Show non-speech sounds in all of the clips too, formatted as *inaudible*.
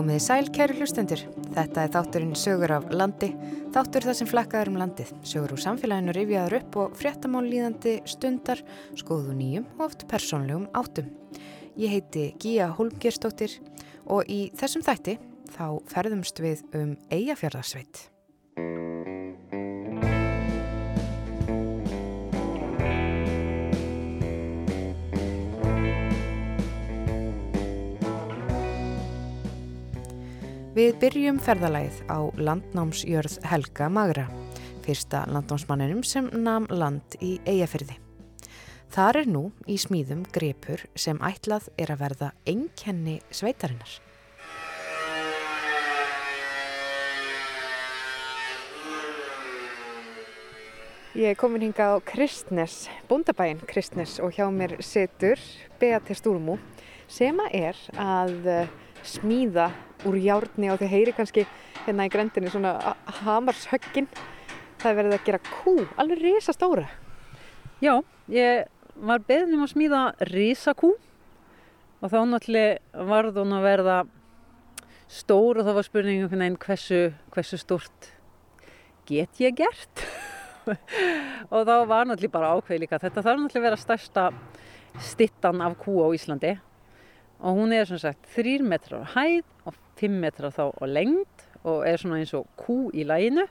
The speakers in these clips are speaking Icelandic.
Komiði sæl, kæru hlustendur. Þetta er þátturinn Sögur af landi, þáttur það sem flakkaður um landið. Sögur úr samfélaginu rifjaður upp og fréttamál líðandi stundar, skoðu nýjum og oft persónlegum áttum. Ég heiti Gíja Holmgerstóttir og í þessum þætti þá ferðumst við um Eyjafjörðarsveit. Við byrjum ferðalæð á landnámsjörð Helga Magra, fyrsta landnámsmanninum sem nam land í Eyjafyrði. Þar er nú í smíðum grepur sem ætlað er að verða einkenni sveitarinnar. Ég er komin hinga á Kristnes, búndabæinn Kristnes og hjá mér setur Beate Stúrmú sem að er að smíða úr járni og þið heyri kannski hérna í grendinni svona hamarshöggin. Það er verið að gera kú, alveg risastóra. Já, ég var beðnum að smíða risakú og þá náttúrulega varð hún að verða stór og þá var spurningum hérna einn hversu, hversu stórt get ég gert? *laughs* Og þá var náttúrulega bara ákveð líka. Þetta þarf náttúrulega að vera stærsta stittan af kú á Íslandi og hún er svona sagt 3 metrar á hæð og 5 metrar þá á lengd og er svona eins og kú í læginu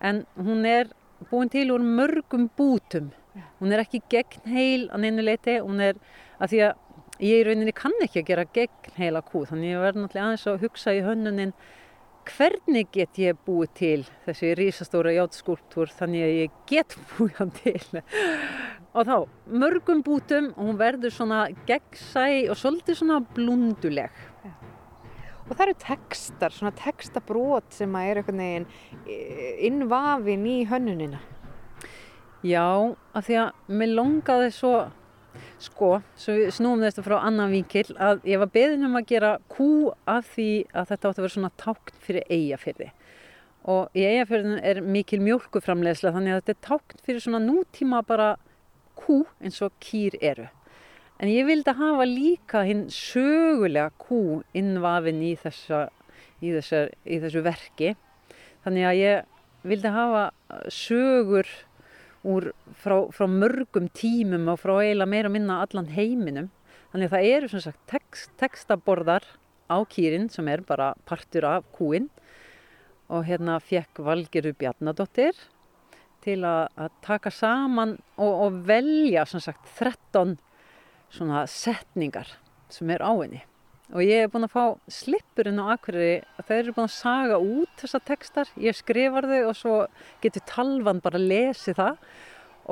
en hún er búin til úr mörgum bútum. Hún er ekki gegn heil á neinu leiti hún er að því að ég í rauninni kann ekki að gera gegn heila kú. Þannig að ég verði náttúrulega aðeins að hugsa í hönnunin hvernig get ég búið til þessi rísastóra játskúltúr þannig að ég get *laughs* búið hann til? Og þá mörgum bútum og hún verður svona gegnsæ og svolítið svona blunduleg. Ja. og það eru tekstar svona tekstabrót sem að er einhvern veginn e, innvafin í hönnunina. Já, af því að mér longaði svo sko, snúum þetta frá annan vinkil að ég var beðin um að gera kú af því að þetta átti að vera svona tákn fyrir eigafyrði og í eigafyrðin er mikil mjölkuframlegslega þannig að þetta er tákn fyrir svona nútíma bara kú eins og kýr eru. En ég vildi hafa líka hinn sögulega kú innvafin í, þessa, í, þessa, í þessu verki. Þannig að ég vildi hafa sögur úr, frá, frá mörgum tímum og frá eiginlega meira minna allan heiminum. Þannig að það eru sem sagt text, textaborðar á kýrin sem er bara partur af kúin og hérna fekk Valgeru Bjarnadóttir til að, að taka saman og, og velja sagt, 13 svona setningar sem er á henni og ég hef búin að fá slippurinn á akkurri að þau eru búin að saga út þessa tekstar, ég skrifar þau og svo getur talvan bara að lesi það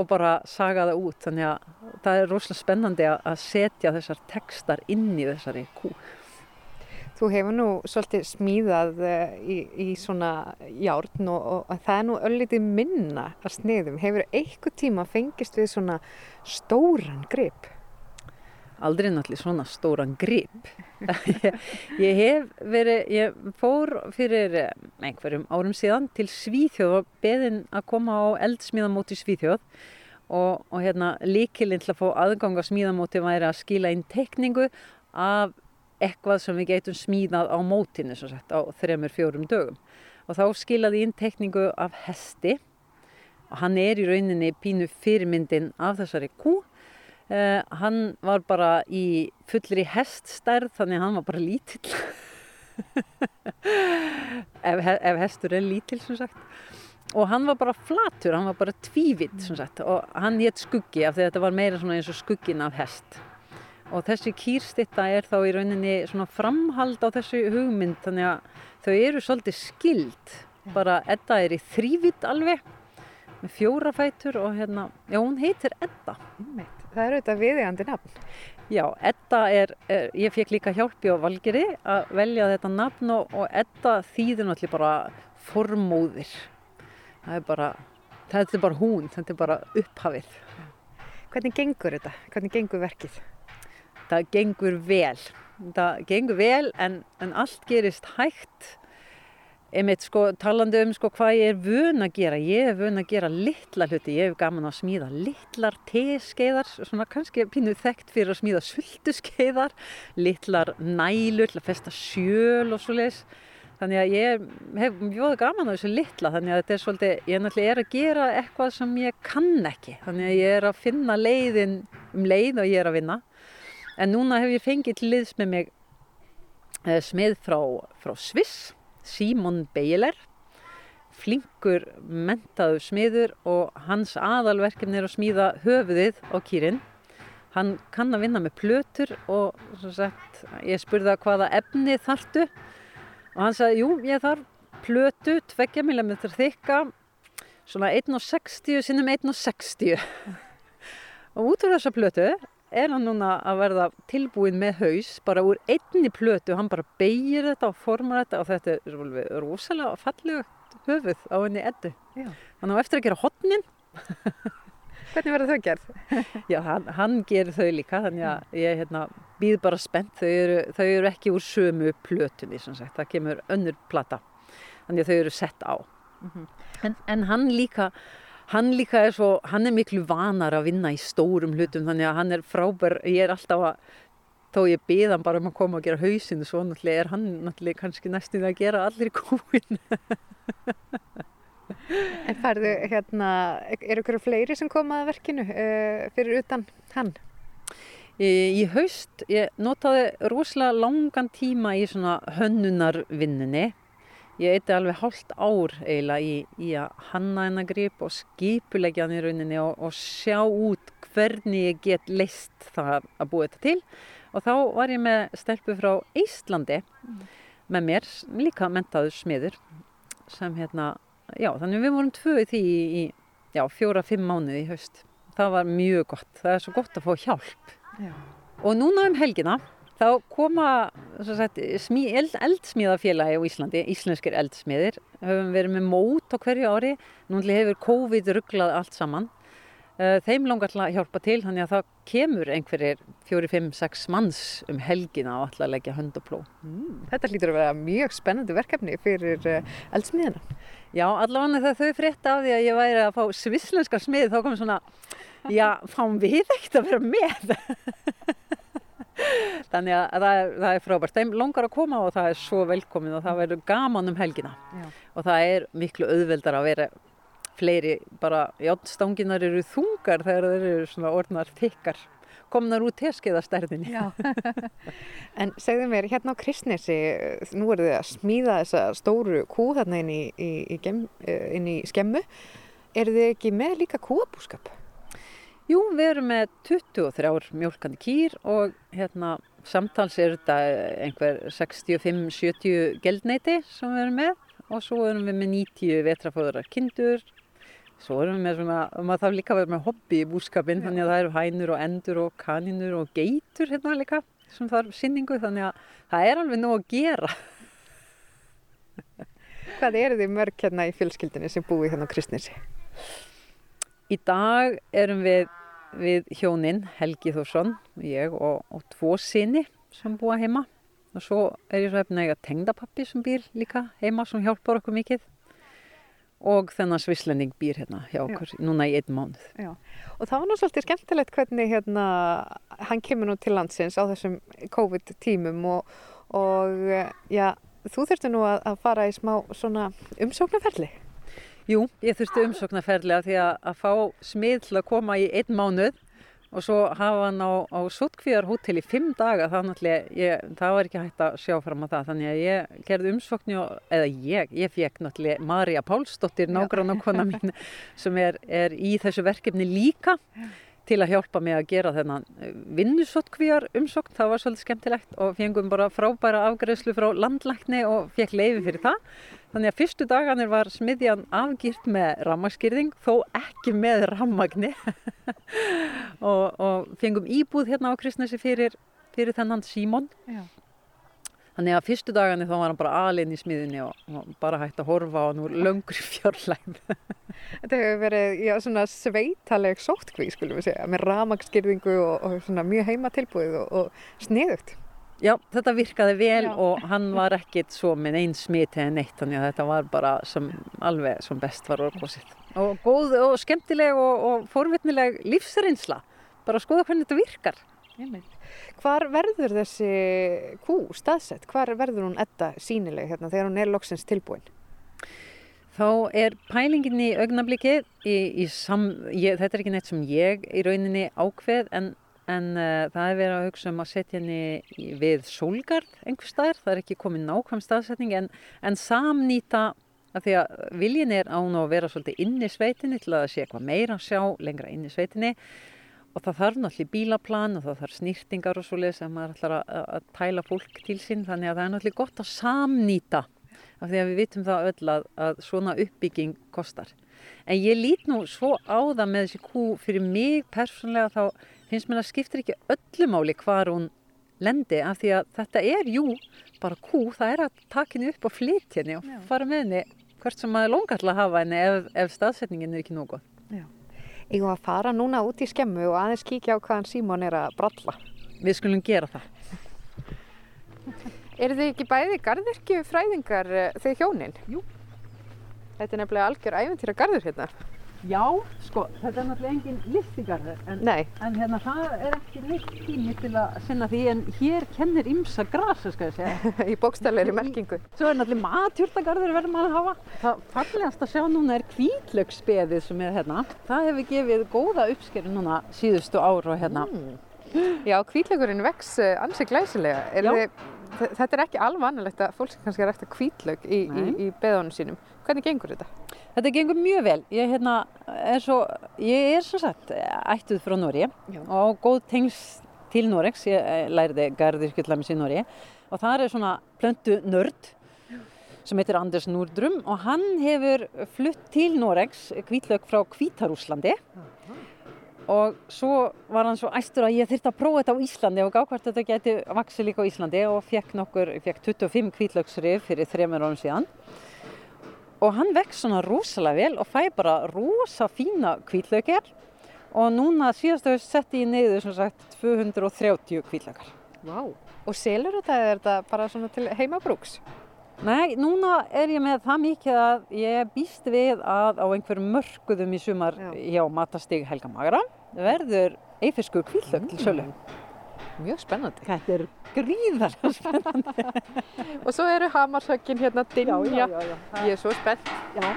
og bara saga það út þannig að það er rosalega spennandi að setja þessar tekstar inn í þessari kú Þú hefur nú svolítið smíðað eh, í, í svona járn og, og, og það er nú öllitið minna að sniðum. Hefur eitthvað tíma fengist við svona stóran grip? Aldrei náttúrulega svona stóran grip. *laughs* ég, hef verið, ég fór fyrir eh, einhverjum árum síðan til Svíþjóð og beðin að koma á eldsmíðamóti Svíþjóð. Og, og hérna líkilinn til að fá aðgang á smíðamóti væri að skila inn tekningu af eitthvað sem við getum smíðað á mótinu sagt, á þremur, fjórum dögum. Og þá skilaði inn tekningu af hesti. Og hann er í rauninni pínu fyrirmyndin af þessari kú uh, hann var bara í fullri heststærð þannig að hann var bara lítill. *laughs* Ef, ef hestur er lítill sem sagt. Og hann var bara flatur, hann var bara tvívitt sem sagt. Og hann hétt skuggi af því að þetta var meira eins og skuggin af hest. Og þessi kýrstitta er þá í rauninni svona framhald á þessu hugmynd þannig að þau eru svolítið skild bara Edda er í þrývitt alveg með fjóra fætur og hérna, já hún heitir Edda Það er auðvitað viðegandi nafn. Já, Edda er, er ég fekk líka hjálpi á Valgeri að velja þetta nafn og, og Edda þýðir náttúrulega bara formóðir. Það er bara, þetta er bara hún þetta er bara upphafið. Hvernig gengur þetta? Hvernig gengur verkið? það gengur vel. Það gengur vel en, en allt gerist hægt einmitt sko talandi um sko hvað ég er vön að gera. Ég er vön að gera litla hluti. Ég hef gaman að smíða litlar teskeiðar svona kannski pínuð þekkt fyrir að smíða sultuskeiðar litlar nælur festa sjöl og svo leiðis þannig að ég hef mjög gaman á þessu litla þannig að þetta er svolítið, ég náttúrulega er að gera eitthvað sem ég kann ekki. Þannig að ég er að finna leiðin um leið og ég er að vinna. En núna hef ég fengið liðs með mig eh, smið frá, frá Sviss Símon Beiler flinkur mentaðu smiður og hans aðalverkefni er að smíða höfuðið á kýrin. Hann kann að vinna með plötur og sagt, ég spurði að hvaða efni þartu og hann sagði, jú, ég þarf plötu 2 mm þykka svona 1,60 sinnum 1,60 *laughs* og út af þessa plötu er hann núna að verða tilbúin með haus bara úr einni plötu, hann bara beigir þetta og formar þetta og þetta er rosalega fallegt höfuð á henni eddu. Hann á eftir að gera hotnin. Hvernig verður þau gerð? *laughs* Já, hann, hann gerir þau líka, þannig að ég hérna, býð bara spennt. Þau eru, þau eru ekki úr sömu plötunni. Það kemur önnur plata. Þannig að þau eru sett á. Mm -hmm. en, en hann líka hann líka er svo, hann er miklu vanar að vinna í stórum hlutum þannig að hann er frábær, ég er alltaf að þó ég beða hann bara um að koma og gera hausinu svo náttúrulega er hann náttúrulega kannski næstuð að gera allir kúin. *laughs* En færðu hérna er ykkur fleiri sem komaði verkinu uh, fyrir utan hann? Í haust, ég notaði rosalega langan tíma í svona hönnunarvinninni ég eitti alveg hálft ár eiginlega í, í að hanna hennar grip og skipulegja hann í rauninni og, og sjá út hvernig ég get leist það að búa þetta til og þá var ég með stelpu frá Íslandi með mér, líka mentaður smiður sem hérna, já þannig við vorum tvö í því í já, fjóra-fimm mánuði í haust. Það var mjög gott, það er svo gott að fá hjálp já. og núna um helgina þá koma sagt, smí, eld, eldsmíðafélagi á Íslandi, íslenskir eldsmíðir, höfum verið með mót á hverju ári, núnlega hefur COVID rugglað allt saman. Eh, þeim langar alltaf að hjálpa til, þannig að það kemur einhverjir fjóri, fimm, sex manns um helgina og alltaf að leggja hönd og pló. Mm, þetta hlýtur að vera mjög spennandi verkefni fyrir eh, eldsmíðina. Já, allavega þegar þau frétta af því að ég væri að fá svislenska smið, þá kom svona, já, fáum við ekkert að vera með. *laughs* þannig að það er, það er frábært. Þeim langar að koma og það er svo velkomin og það verður gaman um helgina. Já. og það er miklu auðveldar að vera fleiri, bara játstanginar eru þungar þegar þeir eru svona orðnar tikkar komnar út teskeiðastærðinni. *laughs* En segðu mér, hérna á Kristnesi nú eru þið að smíða þessa stóru kú þarna inn í, í, í, gem, eh, inn í skemmu. Eru þið ekki með líka kúabúskap? Jú, við erum með 23 mjölkandi kýr og hérna samtals er þetta einhver 65-70 geldneiti sem við erum með og svo erum við með 90 vetrafóðurar kindur. Svo erum við með svona, maður þarf líka að vera með hobby í búskapin, þannig að það eru hænur og endur og kaninur og geitur hérna líka sem þarf sinningu, þannig að það er alveg nóg að gera. *laughs* Hvað eru þið mörg hérna í fjölskyldinni sem búi hérna á Kristnesi? Í dag erum við við hjóninn Helgi Þórsson, ég og, og tvo sinni sem búa heima og svo er ég svo hefðin að tengdapappi sem býr líka heima sem hjálpar okkur mikið og þennan svislending býr hérna hjá okkur já. núna í einn mánuð. Já. Og það var náttúrulega svolítið skemmtilegt hvernig hérna hann kemur nú til landsins á þessum COVID tímum og, og já, þú þurfti nú að, að fara í smá umsóknarferli. Jú, ég þurfti umsóknarferðilega því að, að fá smið til að koma í einn mánuð og svo hafa hann á, á Sottkvíðarhótel í fimm daga, það, ég, það var ekki hægt að sjá fram á það, þannig að ég gerði umsóknu, eða ég, ég fekk náttúrulega Marja Pálsdóttir, nágrann og kona mín, *laughs* sem er, er í þessu verkefni líka til að hjálpa mig að gera þennan vinnusottkvíjar umsókn, það var svolítið skemmtilegt og fengum bara frábæra afgreðslu frá landlækni og fekk leiði fyrir það Þannig að fyrstu daganir var smiðjan afgýrt með rammarskýrðing, þó ekki með rammagni *laughs* og, og fengum íbúð hérna á Kristnesi fyrir, fyrir þennan Símon. Já. Þannig að fyrstu daganir þá var hann bara alin í smiðinni og, og bara hægt að horfa hann úr löngur *laughs* fjárlægum. Þetta hefur verið já, svona sveitaleg sóttkvík, skulum við segja, með rammarskýrðingu og, og mjög heimatilbúið og sniðugt. Já, þetta virkaði vel Já. og hann var ekkit svo með einn smiti en neitt þannig að þetta var bara sem, alveg sem best var orðgóðsitt. Og góð og skemmtileg og, og forvitnileg lífsreynsla. Bara að skoða hvernig þetta virkar. Hvar verður þessi kú staðsett? Hvar verður hún etta sínileg hérna þegar hún er loksins tilbúin? Þá er pælingin í augnablikið, í, í sam, ég, þetta er ekki neitt sem ég í rauninni ákveð en, en uh, það er verið að hugsa um að setja henni við sólgarð einhver staðar, það er ekki komið nákvæm staðsetning en, en samnýta af því að viljin er án og vera svolítið inn í sveitinni til að sé eitthvað meira að sjá lengra inn í sveitinni. Og það þarf náttúrulega bílaplan og það þarf snýrtingar og svoleiðis sem maður ætlar að, að, að tæla fólk til sín. Þannig að það er náttúrulega gott að samnýta af því að við vitum það öll að, að svona uppbygging kostar. En ég lít nú svo á það með þessi kú fyrir mig persónlega þá finnst mér að skiptir ekki öllu máli hvar hún lendi af því að þetta er jú bara kú, það er að taka henni upp og flytja henni og fara með henni hvert sem maður longar til að hafa henni ef, ef staðsetningin er ekki nógu. Ég var að fara núna út í skemmu og aðeins kíkja á hvaðan Símon er að bralla. Við skulum gera það. *laughs* Eru þið ekki bæði garðirkju fræðingar eh, þið hjónin? Jú. Þetta er nefnilega algjör æventýra garður hérna. Já, sko, þetta er náttúrulega engin listigarður en, en hérna það er ekki neitt tími til að sinna því en hér kennir ymsa grasa, skal ég segja. *laughs* í bókstallegri merkingu. Svo er náttúrulega matjúrtagarður verður maður að hafa. Það fallegast að sjá núna er kvítlöksbeðið sem er hérna. Það hefur gefið góða uppskeru núna síðustu ár og hérna. Já, kvítlögurinn vex eh, ansi glæsilega. Er þið, þe- þetta er ekki alveg annarlegt að fólk sem kannski er eftir kvítlög í, í, í beðunum sínum. Hvernig gengur þetta? Þetta gengur mjög vel. Ég, hérna, er, svo, ég er svo sagt ættuð frá Nóri og góð tengs til Noregs. Ég eh, lærði garðirkjöldlæmis í Nóri og það er svona plöntu nörd sem heitir Anders Nordrum og hann hefur flutt til Noregs kvítlög frá Kvítarúslandi og svo var hann svo æstur að ég þyrfti að prófa þetta á Íslandi og gá hvort þetta geti vaksið líka á Íslandi og fekk nokkur, fekk 25 kvítlögsrif fyrir þremur árum síðan og hann vex svona rosalega vel og fæ bara rosa fína kvítlökir og núna síðast haust setti ég neyðu sem sagt 230 kvítlökar. Vá. Og selur þetta eða er þetta bara svona til heimabrúks? Nei, núna er ég með það mikið að ég býst við að á einhverjum mörkuðum í sumar Já. hjá Matastig Helga Magra verður eifiskur kvítlög til sölu. Mjög spennandi. Þetta er gríðarlega *laughs* spennandi. Og svo eru hamarsökin hérna dinja. já. Ég er svo spennt. já.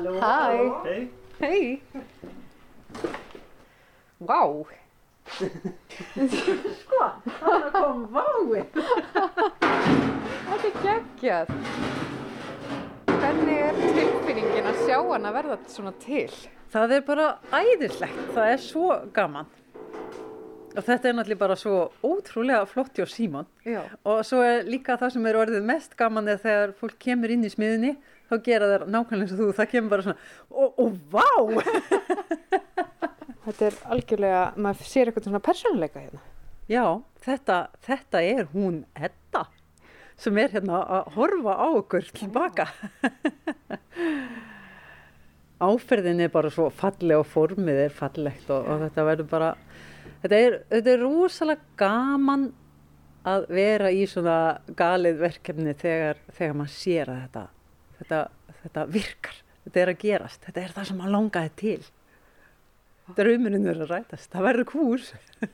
Halló. Hæ. Hei, Hei. Vá. Sko, þarna kom vái. Þetta er geggjað. Hvernig er tilfinningin að sjá hana verða svona til? Það er bara æðislegt, það er svo gaman. Og þetta er náttúrulega bara svo ótrúlega flott hjá Símon. Já. Og svo er líka það sem er orðið mest gaman er þegar fólk kemur inn í smiðinni, þá gera þær nákvæmlega eins og þú, það kemur bara svona, og, og vá! *laughs* Þetta er algjörlega, maður sér eitthvað svona persónuleika hérna. Já, þetta, þetta er hún Edda sem er hérna að horfa á okkur tilbaka. *laughs* Áferðin er bara svo falleg og formið er fallegt og, og þetta verður bara, þetta er, þetta er rosalega gaman að vera í svona galið verkefni þegar, þegar maður sér að þetta, þetta, þetta virkar, þetta er að gerast, þetta er það sem maður langaði til. Draumurinn er að rætast, það verður kúr.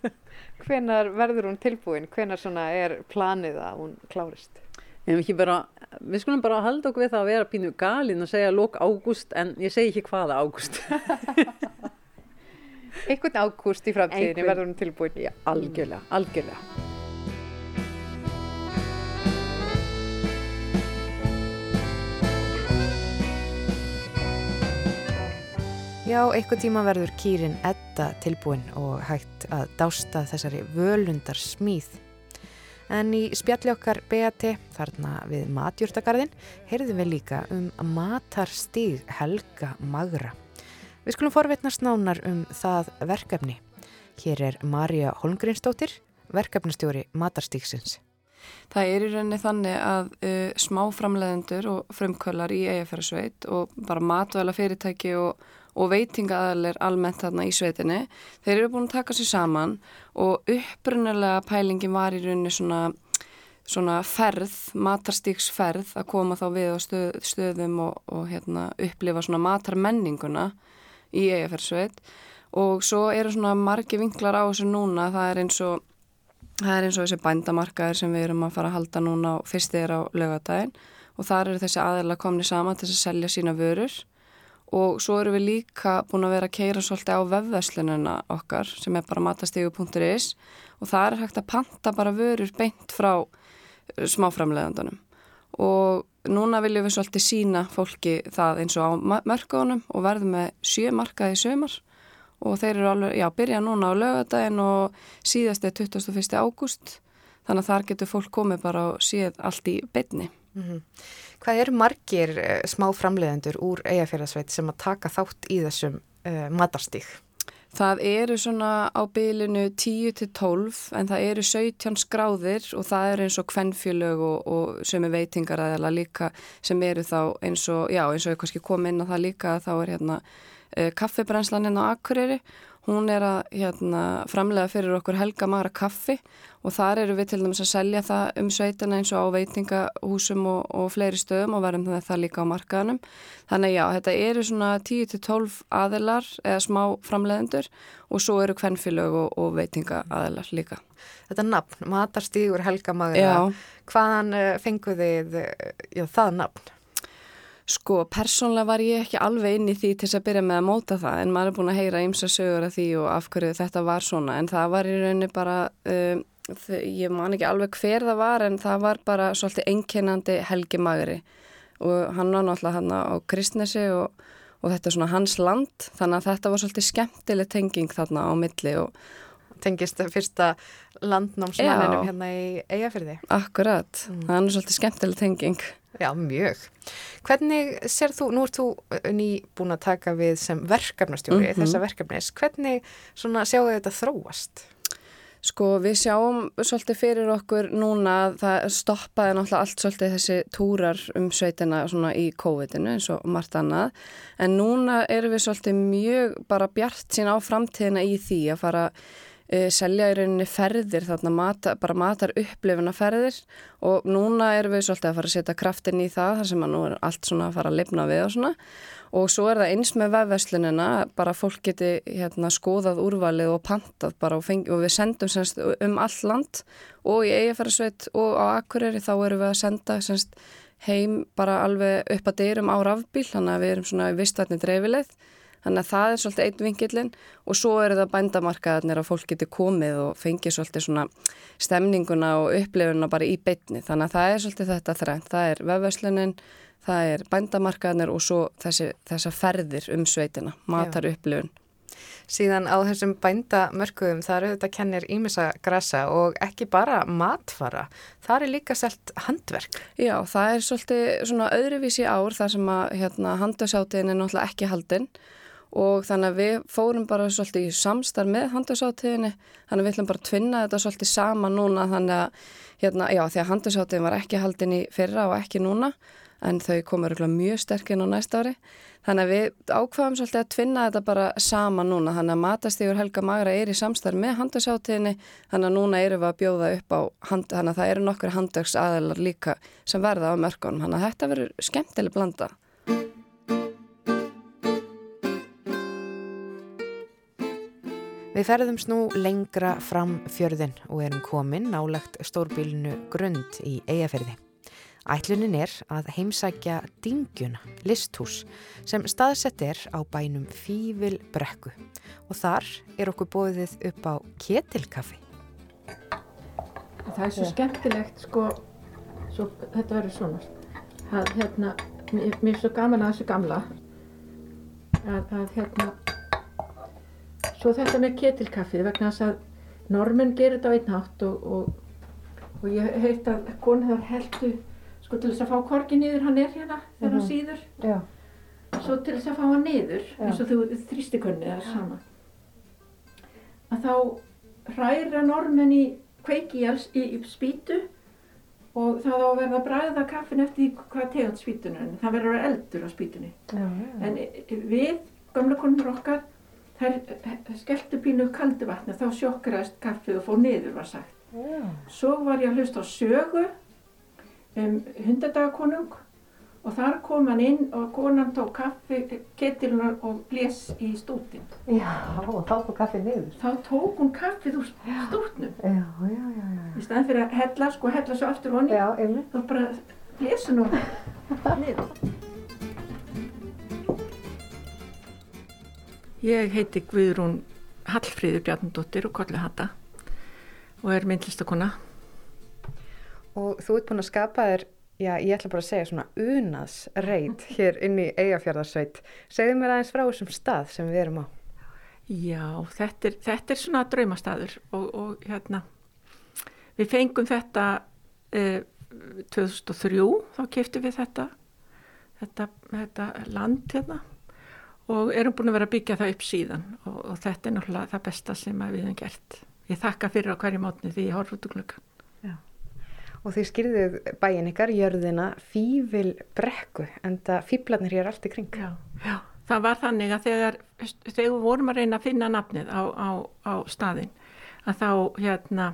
*laughs* Hvenar verður hún tilbúin? Hvenar svona er planið að hún klárist? Bara, við skulum bara halda okkur við það að vera pínu galinn og segja lók ágúst en ég segi ekki hvaða ágúst. *laughs* Einhvern ágúst í framtíðinni verður hún tilbúin. Já, algjörlega, algjörlega. Já, einhvern tíma verður kýrin Edda tilbúin og hægt að dásta þessari völundar smíð. En í spjalli okkar BAT, þarna við matjúrtagarðin, heyrðum við líka um matarstíg Helga Magra. Við skulum forvitnast nánar um það verkefni. Hér er Marja Holmgrínsdóttir, verkefnastjóri Matarstíksins. Það er í rauninni þannig að uh, smáframleðendur og frumkvölar í eigafærarsveit og bara matvæla fyrirtæki og, og veitingaðalir almennt þarna í sveitinni, þeir eru búin að taka sér saman og upprunalega pælingin var í rauninni svona, svona ferð, matarstíksferð að koma þá við á stöð, stöðum og, og hérna, upplifa svona matarmenninguna í eigafærarsveit og svo eru svona margi vinklar á þessu núna, það er eins og Það er eins og þessi bændamarkaðir sem við erum að fara að halda núna á fyrstir á lögadaginn og þar eru þessi aðeila komni saman til að selja sína vörur og svo eru við líka búin að vera að keira svolítið á vefveslununa okkar sem er bara matastígu.is og það er hægt að panta bara vörur beint frá eh, smáframleðandunum og núna viljum við svolítið sína fólki það eins og á mörgunum og verðum með sjö markaði sömar og þeir eru alveg, já, byrja núna á lögadaginn og síðast er 21. ágúst þannig að þar getur fólk komið bara og séð allt í beitni. Mm -hmm. Hvað eru margir uh, smá framleiðendur úr eigafélagsveit sem að taka þátt í þessum uh, matarstík? Það eru svona á bylinu 10 til 12 en það eru 17 skráðir og það eru eins og kvennfjölög og, og sem er veitingar aðeila líka sem eru þá eins og, já eins og ég kannski kom inn á það líka þá er hérna Eh, kaffibrennslaninn á Akureyri. Hún er að hérna, framlega fyrir okkur helga mara kaffi og þar eru við til dæmis að selja það um sveitina eins og á veitingahúsum og, og fleiri stöðum og verðum það líka á markaðanum. Þannig já, þetta eru svona 10-12 aðilar eða smá framlegendur og svo eru kvennfélög og, og veitingaaðilar líka. Þetta nafn, Matarstígur Helga Magra, hvaðan eh, fenguðið já, það nafn? Sko, persónlega var ég ekki alveg inn í því til að byrja með að móta það en maður er búin að heyra ymsa sögur af því og af hverju þetta var svona en það var í rauninni bara, um, ég man ekki alveg hver það var en það var bara svolítið einkennandi Helgi Magri og hann var náttúrulega hann á Kristnesi og, og þetta er svona hans land þannig að þetta var svolítið skemmtileg tenging þarna á milli og Tengist fyrsta landnámsmanninum hérna í Eyjafyrði. Akkurat, mm. það er svolítið skemmtileg tenging. Já, mjög. Hvernig ser þú, nú ert þú uh, ný búin að taka við sem verkefnastjóri mm -hmm. þessa verkefnis, hvernig svona sjáu þetta þróast? Sko við sjáum svolítið fyrir okkur núna að það stoppaði náttúrulega allt svolítið þessi túrar um sveitina svona í COVID-inu eins og margt annað en núna erum við svolítið mjög bara bjart sín á framtíðina í því að fara uh, selja í rauninni ferðir, þarna mata, bara matar upplifuna ferðir og núna erum við svolítið að fara að setja kraftin í það þar sem að nú er allt svona að fara að lifna við og svona. Og svo er það eins með vefveslunina, bara fólk geti hérna skoðað úrvalið og pantað bara og, fengi, og við sendum semst um all land og í eigafærarsveit og á Akureyri þá erum við að senda semst heim bara alveg upp að dyrum á rafbíl, þannig að við erum svona vistvætni dreifileið Þannig að það er svolítið einn vingillin og svo eru það bændamarkaðarnir að fólk getur komið og fengið svolítið svona stemninguna og upplifuna bara í beitni. Þannig að það er svolítið þetta þrænt. Það er vefverslunin, það er bændamarkaðarnir og svo þessi, þessa ferðir um sveitina, matar upplifun. Síðan á þessum bændamörkuðum það eru þetta kennir ímessa grasa og ekki bara matfara, það er líka selt handverk. Já, það er svolítið svona öðruvísi ár þar sem að hérna, handasáttiðin er náttúrulega ekki haldinn og þannig að við fórum bara svolítið í samstarf með handelsáttíðinni þannig að við ætlum bara að tvinna þetta svolítið sama núna þannig að hérna, já því að handelsáttíðin var ekki haldin í fyrra og ekki núna en þau komur mjög sterkinn á næsta ári. Þannig að við ákvaðum svolítið að tvinna þetta bara sama núna. Þannig að Matastígur Helga Magra er í samstarf með handelsáttíðinni þannig að núna eru við að bjóða upp á hand, þannig að það eru nokkur handels aðelar líka sem verða á mörgunum þannig að þetta verður skemmtileg blanda Við ferðumst nú lengra fram fjörðin og erum komin nálagt stórbílinu Grund í Eyjaferði. Ætlunin er að heimsækja Dingjuna, listhús, sem staðsett er á bænum Fívil Brekku og þar er okkur bóðið upp á ketilkaffi. Það er svo skemmtilegt, sko, svo, þetta verður svona, að hérna, mér, mér er svo gaman að þessu gamla, að, að hérna, Svo þetta með ketilkaffið vegna þess að normin gerir þetta á einn hátt og, og, og ég heit að konu þar heldu sko til þess að fá korki nýður hann er hérna þegar hann mm -hmm. síður. Já. svo til þess að fá hann niður eins og þú þrýstikönni eða sama að þá hræra normin í kveikíals í, í spýtu og það á að verða að bræða kaffin eftir hvað tegund spýtunum það verður að eldur á spýtunni en við, gamla konur okkar þær skelltu pínu kaldu vatni þá sjokkraðist kaffið og fór niður var sagt svo var ég að hlusta á sögu um hundadagakonung og þar kom hann inn og konan tók kaffi, ketiluna og blés í stútin. Já, og þá tók kaffið niður. Þá tók hún kaffið úr stútnum. Já, já, já. Í staðan fyrir að hella, sko, hella svo aftur honni. Þá bara blés hún og niður. Ég heiti Guðrún Hallfríður Bjarnadóttir og Kolli Hatta og er myndlistakona. Og þú ert búin að skapa þér Já, ég ætla bara að segja svona unaðsreit *laughs* hér inn í eigafjörðarsveit. Segðu mér aðeins frá þessum stað sem við erum á. Já, þetta er, þetta er svona draumastaður og, og hérna, við fengum þetta eh, 2003, þá keftum við þetta, þetta, þetta land hérna og erum búin að vera að byggja það upp síðan og, og þetta er náttúrulega það besta sem við hefum gert. Ég þakka fyrir á hverju mótni því ég horf út úr klukkan. Og þið skýrðuð bæin ykkar, jörðina, fífil brekku, en það fíblarnir hér allt í kring. Já, já, það var þannig að þegar, þegar við vorum að reyna að finna nafnið á, á, á staðin, að þá hérna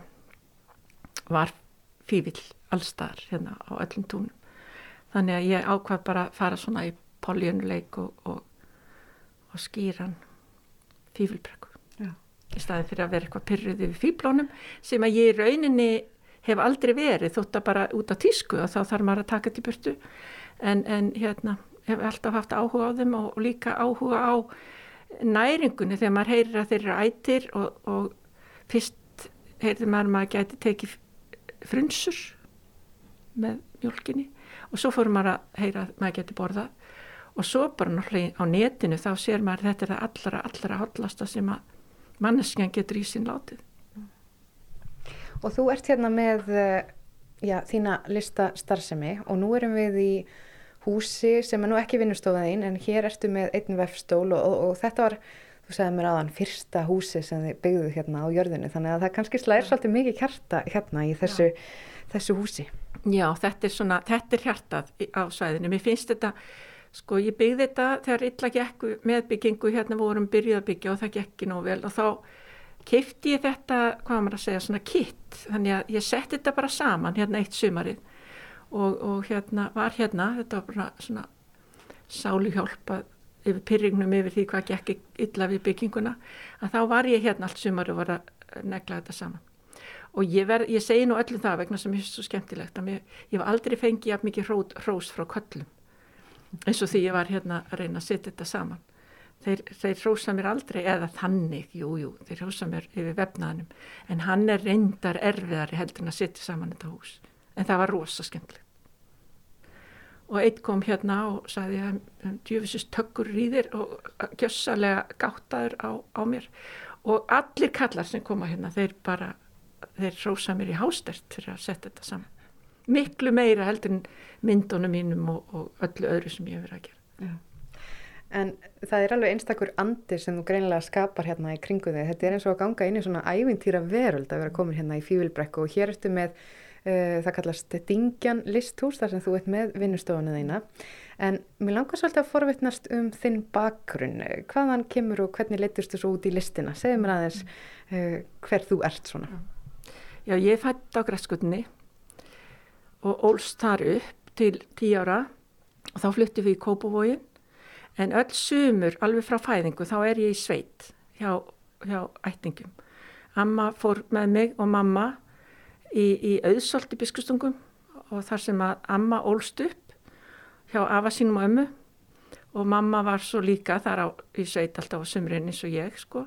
var fífil allstar hérna á öllum túnum. Þannig að ég ákvað bara að fara svona í poljunuleik og, og, og skýran fífilbrekku. Í staðin fyrir að vera eitthvað pyrruð yfir fíblónum sem að ég í rauninni hef aldrei verið þótt að bara út á tísku og þá þarf maður að taka til burtu. En, en hérna hef alltaf haft áhuga á þeim og, og líka áhuga á næringunni þegar maður heyrir að þeir eru ætir og, og fyrst heyrður maður að maður gæti tekið frunsur með mjölkinni og svo fórum maður að heyra að maður geti borðað og svo bara náttúrulega á netinu þá sér maður að þetta er það allra, allra hotlasta sem að manneskjan getur í sín látið Og þú ert hérna með já, þína lista starfsemi og nú erum við í húsi sem er nú ekki vinnustofaðinn en hér ertu með einn vefstól og, og, og þetta var, þú segði mér aðan, fyrsta húsi sem þið byggðu hérna á jörðinu þannig að það kannski slæðir svolítið mikið kjarta hérna í þessu, þessu húsi. Já, þetta er svona, þetta er hjartað á svæðinu. Mér finnst þetta, sko ég byggði þetta þegar illa gekku með byggingu hérna vorum byrjuð að byggja og það gekki nú vel. Og þá kefti ég þetta, hvað maður að segja, svona kitt, þannig að ég setti þetta bara saman hérna eitt sumarið. Og, og hérna var hérna, þetta var bara svona sáluhjálpa yfir pyrringnum yfir því hvað gekk illa við bygginguna, að þá var ég hérna allt sumarið og var að negla þetta saman. Og ég, ver, ég segi nú öllum það vegna sem finnst svo skemmtilegt að mér, ég var aldrei fengið mikið hrós frá köllum eins og því ég var hérna að reyna að setja þetta saman þeir, þeir hrósa mér aldrei eða þannig, jú, jú, þeir hrósa mér yfir vefnaðanum, en hann er reyndar erfiðari heldur en að setja saman þetta hús, en það var rosa skemmtilegt. Og eitt kom hérna og sagði að um, djöfisist tökkur þér og gjössalega gáttaður á, á mér og allir kallar sem koma hérna, þeir bara, þeir hrósa mér í hástert fyrir að setja þetta saman. Miklu meira heldur en myndunum mínum og, og öllu öðru sem ég hefur að gera. Já. En það er alveg einstakur andi sem þú greinilega skapar hérna í kringu þig. Þetta er eins og að ganga inn í svona ævintýra veröld að vera komin hérna í Fívilbrekku og hér ertu með, uh, það kallast Dingjan listhús þar sem þú ert með vinnustofunni þeina. En mér langar svolítið að forvittnast um þinn bakgrunn. Hvaðan kemur og hvernig leytist þú svo út í listina? Segð mér aðeins uh, hver þú ert svona. Já, ég fætt á græskutinni og ólst þar upp til tíu ára. Og þá flyttum við í Kópavógin en öll sumur alveg frá fæðingu þá er ég í sveit hjá, hjá ættingum. Amma fór með mig og mamma í, í auðsólti biskustungum og þar sem að amma ólst upp hjá afa sínum og ömmu. Og mamma var svo líka þar á, í sveit alltaf á sumrin eins og ég sko.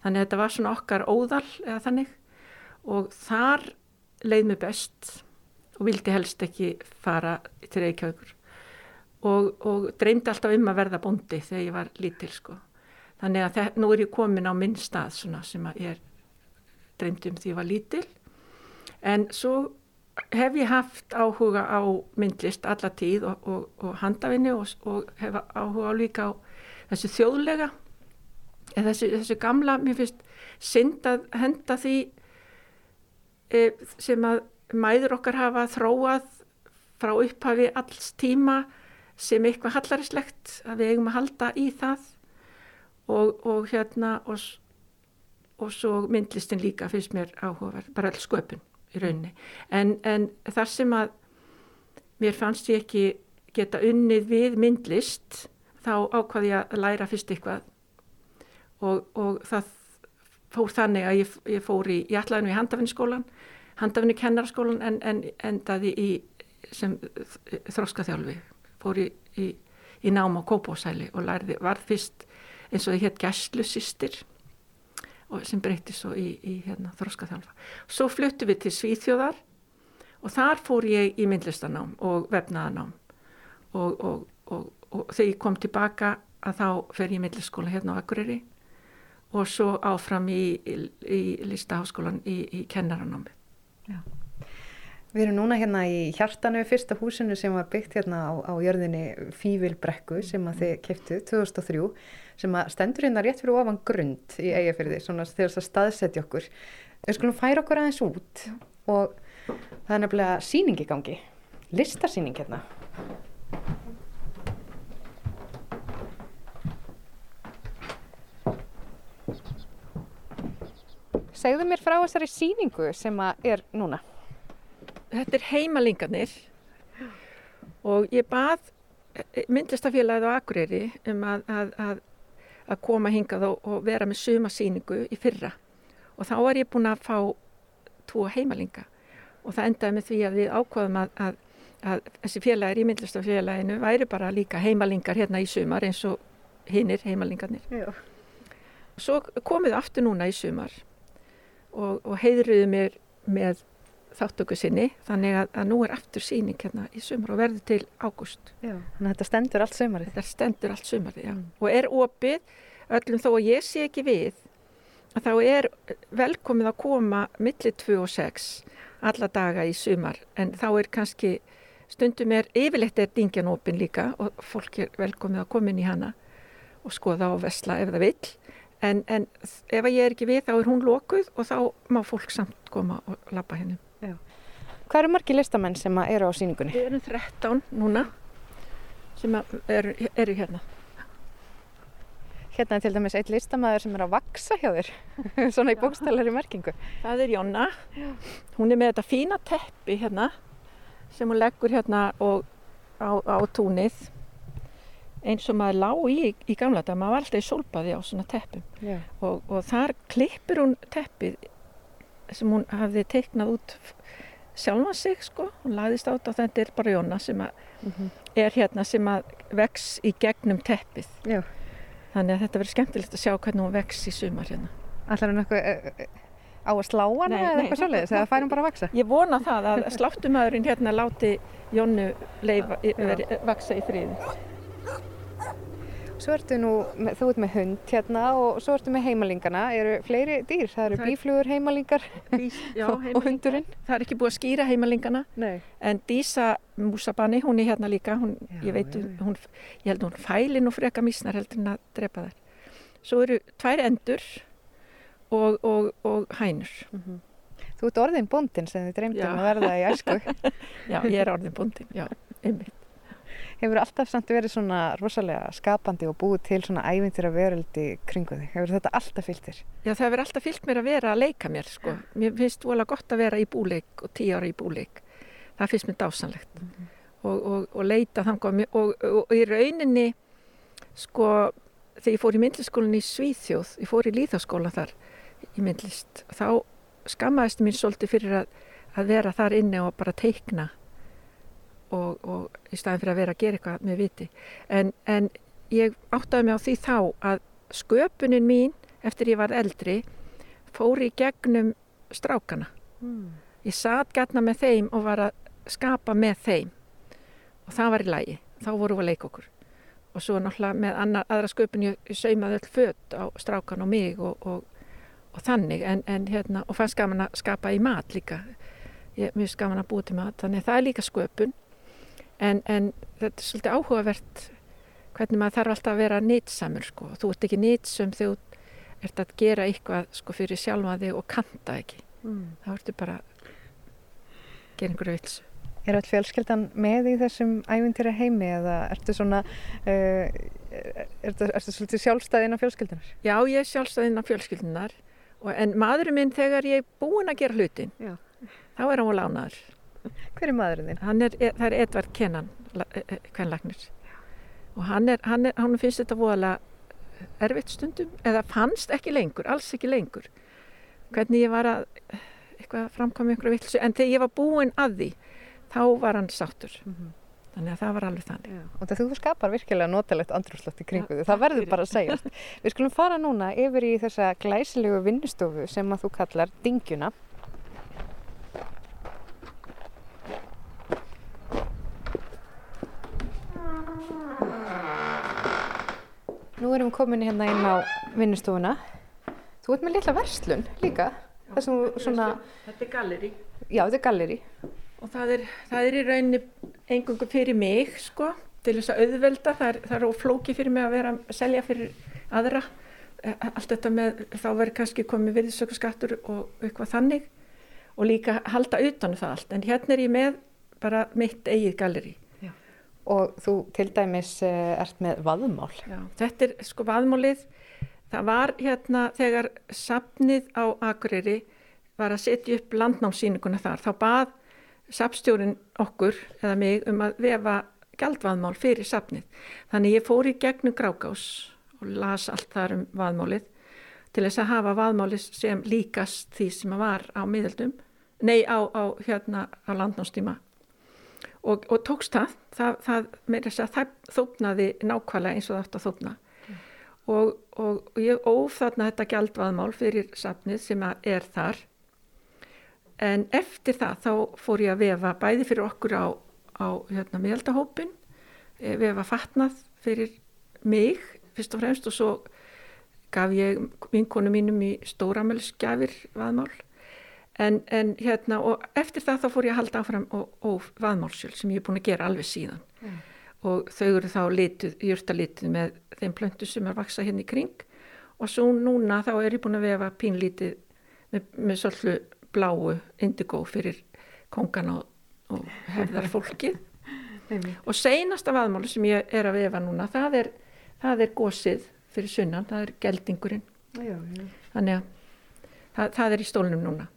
Þannig að þetta var svona okkar óðal eða þannig. Og þar leið mér best og vildi helst ekki fara til Reykjavíkur og, og dreymdi alltaf um að verða bondi þegar ég var lítil sko. Þannig að það, nú er ég komin á minn stað svona, sem ég dreymdi um því ég var lítil. En svo hef ég haft áhuga á myndlist alla tíð og, og, og handafinni og, hef áhuga á líka á þessu þjóðlega eða þessu, þessu gamla, mér finnst synd að henda því e, sem að mæður okkar hafa þróað frá upphafi alls tíma sem eitthvað hallarislegt að við eigum að halda í það og, og hérna og, og svo myndlistin líka finnst mér áhugaverð, bara all sköpun í rauninni. En, en þar sem að mér fannst ég ekki geta unnið við myndlist þá ákvaði ég að læra fyrst eitthvað og, og það fór þannig að ég, ég fór í, ég ætlaði nú í handafinniskólan, handafinni kennarskólan en, en endaði í sem þróskaþjálfi, fór í, í, í nám á Kópásæli og lærði, var fyrst eins og það hétt gæslusistir sem breytti svo í, í hérna, þróskaþjálfa. Svo fluttu við til Svíþjóðar og þar fór ég í myndlistanám og vefnaðanám og, og, og, og þegar ég kom tilbaka að þá fer ég í myndlistaskóla hérna á Akureyri og svo áfram í, listaháskólan í, í kennaranámi. Já. Við erum núna hérna í hjartanu fyrsta húsinu sem var byggt hérna á, á jörðinni Fívilbrekku sem að þið keftu 2003 sem að stendur hérna rétt fyrir ofan grund í eigafyrði svona þegar það staðsetja okkur. Við skulum færa okkur aðeins út og það er nefnilega síning í gangi, listasíning hérna. Segðu mér frá þessari síningu sem að er núna. Þetta er heimalingarnir og ég bað myndlistafélagið á Akureyri um að, að, að að koma hingað og, og vera með sumasýningu í fyrra og þá er ég búin að fá tvo heimalinga og það endaði með því að við ákvaðum að, að, að þessi félagir í myndlistafélaginu væri bara líka heimalingar hérna í sumar eins og hinnir heimalingarnir. Já. Svo komið aftur núna í sumar og, og heiðruðu mér með þáttöku sinni þannig að, að nú er aftur síning hérna í sumar og verður til ágúst. Þannig að þetta stendur allt sumarið? Þetta stendur allt sumarið, já. Mm. Og er opið, öllum þó að ég sé ekki við, að þá er velkomið að koma millir 2 og 6 alla daga í sumar en þá er kannski stundum er yfirleitt er dingjan opin líka og fólk er velkomið að koma inn í hana og skoða á vesla ef það vil en, en ef ég er ekki við þá er hún lokuð og þá má fólk samt koma og lappa hennum. Hvað eru margi listamenn sem eru á síningunni? Við erum 13 núna sem eru, eru hérna. Hérna er til dæmis eitt listamæður sem er að vaksa hjá þér, *laughs* svona í bókstælari merkingu. Það er Jonna. Hún er með þetta fína teppi hérna sem hún leggur hérna og, á, á túnið eins og maður lág í í gamla dag, maður var alltaf í solbaði á svona teppum. Og, og þar klippir hún teppið sem hún hafði teiknað út sjálfa sig sko, hún lagðist át og þetta er bara Jóna sem að mm -hmm. er hérna sem að vex í gegnum teppið. Já. þannig að þetta verður skemmtilegt að sjá hvernig hún vex í sumar hérna. Allar hún eitthvað eh, eh, á að slá hana eða eitthvað svolítið eða fær hún bara að vaksa? Ég vona það að *laughs* sláttumæðurinn hérna láti Jónu leifa, veri, vaksa í friði Svo ertu nú, þú ert með hund hérna og svo ertu með heimalingana. Eru fleiri dýr? Það eru bíflugur, heimalingar Bís, já, *laughs* og hundurinn. Það er ekki búið að skýra heimalingana. Nei. En Dísa Músabanni, hún er hérna líka. Hún, já, ég, veit, hún, ég held hún fæli nú freka mísnar heldur en að drepa þær. Svo eru tvær endur og, og, og hænur. Mm -hmm. Þú ert orðin búndin sem þið dreymdum að verða í æsku. *laughs* já, ég er orðin búndin, já, einmitt hefur alltaf samt verið svona rosalega skapandi og búið til svona ævintir að veröldi kringu þig. Hefur þetta alltaf fyllt þér? Já, það hefur alltaf fyllt mér að vera að leika mér, sko. Mér finnst volið gott að vera í búleik og tíu ára í búleik. Það finnst mér dásanlegt. Mm -hmm. og, og, og leita þannig og, og í rauninni, sko, þegar ég fór í myndliskólan í Svíþjóð, ég fór í líðháskólan þar í myndlist, þá skammaðist mér svolítið fyrir að, að vera þar inni og bara teikna og, og í staðin fyrir að vera að gera eitthvað með viti. En, en ég áttaði mig á því þá að sköpunin mín eftir ég var eldri fór í gegnum strákana. Mm. ég satt gætna með þeim og var að skapa með þeim. Og það var í lagi, þá voru við að leika okkur. Og svo náttúrulega með annar, aðra sköpun ég, saumaði öll fött á strákan og mig og, og, og þannig. En, en hérna, og fannst gaman að skapa í mat líka. Ég er mjög skaman að búa til mat. Þannig að það er líka sköpun en, en þetta er svolítið áhugavert hvernig maður þarf alltaf að vera nýtsamur sko. þú ert ekki nýtsum þegar þú ert að gera eitthvað sko, fyrir sjálfa þig og kanta ekki mm. þá ertu bara að gera einhverju vils Er all fjölskeldan með í þessum ævintýra heimi eða ertu svona uh, ertu, ertu svolítið sjálfstæðin á fjölskeldunar? Já, ég er sjálfstæðin á fjölskeldunar en maðurinn minn þegar ég er búin að gera hlutin Já. þá er hann á lánaður Hver er maðurinn þinn? Hann er, það er Edvard Kennan hvernlagnir e, og hann, er, hann, er, hann finnst þetta voðalega erfitt stundum eða fannst ekki lengur, alls ekki lengur. Hvernig ég var að eitthvað framkvæmja einhverju vittlsu en þegar ég var búin að því þá var hann sáttur. Mm -hmm. þannig að það var alveg þannig. Já. og það þú skapar virkilega notalegt andrúrslöft í kringu því, það verður bara að segja við skulum fara núna yfir í þessa glæsilegu vinnustofu sem að þú kallar Dingjuna Nú erum við komin hérna inn á vinnustofuna. Þú ert með litla verslun líka Já, svona... Þetta er galleri Já, þetta er galleri og það er, það er í rauninni engungu fyrir mig sko til þess að auðvelda, það er, það er óflóki fyrir mig að vera að selja fyrir aðra. Eh, allt þetta með, þá verður kannski komið virðisökkurskattur og eitthvað þannig. Og líka halda utanum það allt, en hérna er ég með bara mitt eigið galleri. Og þú til dæmis eh, ert með vaðmál. Já, þetta er sko vaðmálið. Það var hérna þegar sapnið á Akureyri var að setja upp landnámsýninguna þar, þá bað sapstjórin okkur eða mig um að vefa gældvaðmál fyrir sapnið. Þannig ég fór í gegnum grákás og las allt þar um vaðmálið til þess að hafa vaðmálið sem líkast því sem var á miðaldum, nei á, á hérna á landnámstíma og, og tókst það, það, það, það þófnaði nákvæmlega eins og það átt að þófna. Mm. og, og, og ég óf þarna þetta gældvaðmál fyrir sapnið sem er þar. En eftir það þá fór ég að vefa bæði fyrir okkur á, á hérna, meðaldahópin eh, vefa fatnað fyrir mig fyrst og fremst og svo gaf ég vinkonu mínum í stóramælsgjafir vaðmál en, en hérna og eftir það þá fór ég að halda áfram og, og vaðmálsjöl sem ég er búin að gera alveg síðan. Mm. og þau eru þá lituð, júrtalituð með þeim plöntu sem er vaksa hérna í kring. Og svo núna þá er ég búin að vefa pínlítið með, með svolítið bláu indigo fyrir kongan og, og hefðar fólkið *laughs* og seinasta vaðmáli sem ég er að vefa núna það er, það er gósið fyrir sunnan, það er geldingurinn. Já, já. þannig að það, það er í stólnum núna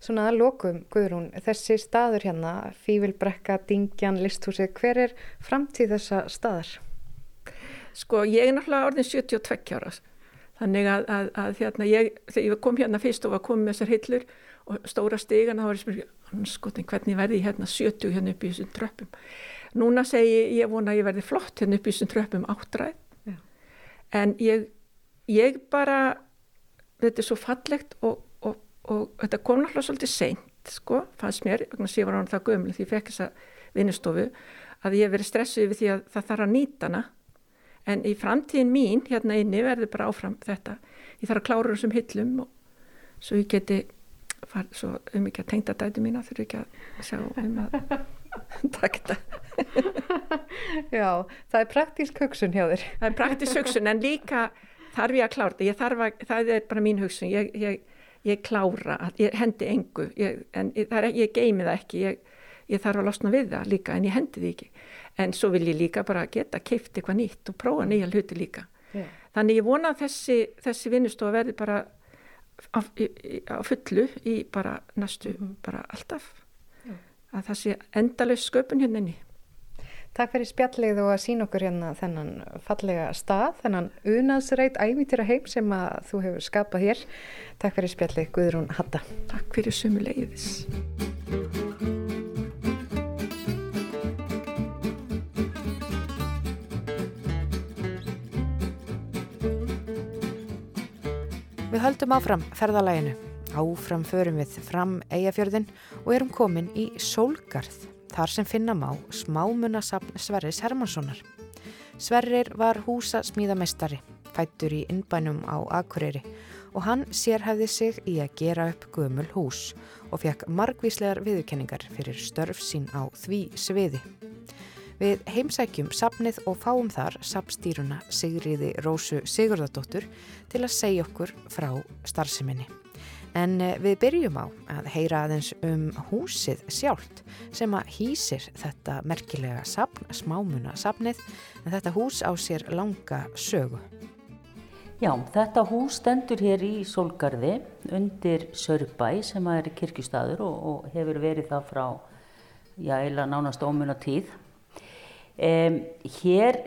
Svona að lokum, Guðrún, þessi staður hérna, Fívilbrekka, Dingjan, Listhúsið, hver er framtíð þessa staðar? Sko, ég er náttúrulega orðin 72 ára, þannig að, að, að hérna, ég, þegar ég kom hérna fyrst og var komið með þessar hillur og stóra stigana þá var ég spyrja, skotin hvernig verði ég hérna 70 hérna upp í þessum tröppum núna segi ég, ég vona að ég verði flott hérna upp í þessum tröppum áttræð Já. en ég ég bara þetta er svo fallegt og, og, þetta kom náttúrulega svolítið seint sko, fannst mér, vegna að ég var án það gömul því ég fekk þessa vinnustofu að ég verið stressuð við því að það þarf að nýta hana. En í framtíðin mín hérna inni verður bara áfram þetta. Ég þarf að klára þessum hillum og svo ég geti far svo um ekki að tengta dætu mína þurfu ekki að sjá um að *laughs* takta *laughs* Já, það er praktísk hugsun hjá þér. Það er praktísk hugsun en líka þarf ég að klára þetta. Að, það er bara mín hugsun. Ég, ég, ég klára, ég hendi engu ég, en er, ég geimi það ekki ég þarf að losna við það líka en ég hendi því ekki en svo vil ég líka bara geta keift eitthvað nýtt og prófa nýja hluti líka yeah. þannig ég vona að þessi, þessi vinnustofa verði bara á, á fullu í bara næstu, mm -hmm. bara alltaf Já. að það sé endalust sköpun hérna inni Takk fyrir spjallið og að sína okkur hérna þennan fallega stað, þennan unaðsreit æmítira heim sem að þú hefur skapað hér. Takk fyrir spjallið Guðrún Hatta. Takk fyrir sömu leiðis. Við höldum áfram ferðalæginu. Áfram förum við fram eigafjörðin og erum komin í Sólgarð, þar sem finna má smámunasapn Sverris Hermanssonar. Sverrir var húsa smíðamestari, fættur í innbænum á Akureyri og hann sérhæfði sig í að gera upp gömul hús og fekk margvíslegar viðurkenningar fyrir störf sín á því sviði. Við heimsækjum sapnið og fáum þar sapstýruna Sigriði Rósu Sigurðardóttur til að segja okkur frá starfseminni. En eh, við byrjum á að heyra aðeins um húsið sjálft sem að hýsir þetta merkilega sapn, smámuna sapnið, en þetta hús á sér langa sögu. Já, þetta hús stendur hér í Solgarði undir Sörbæ sem er kirkjustadur og, og hefur verið það frá, já, eila nánast ómuna tíð. Um, hér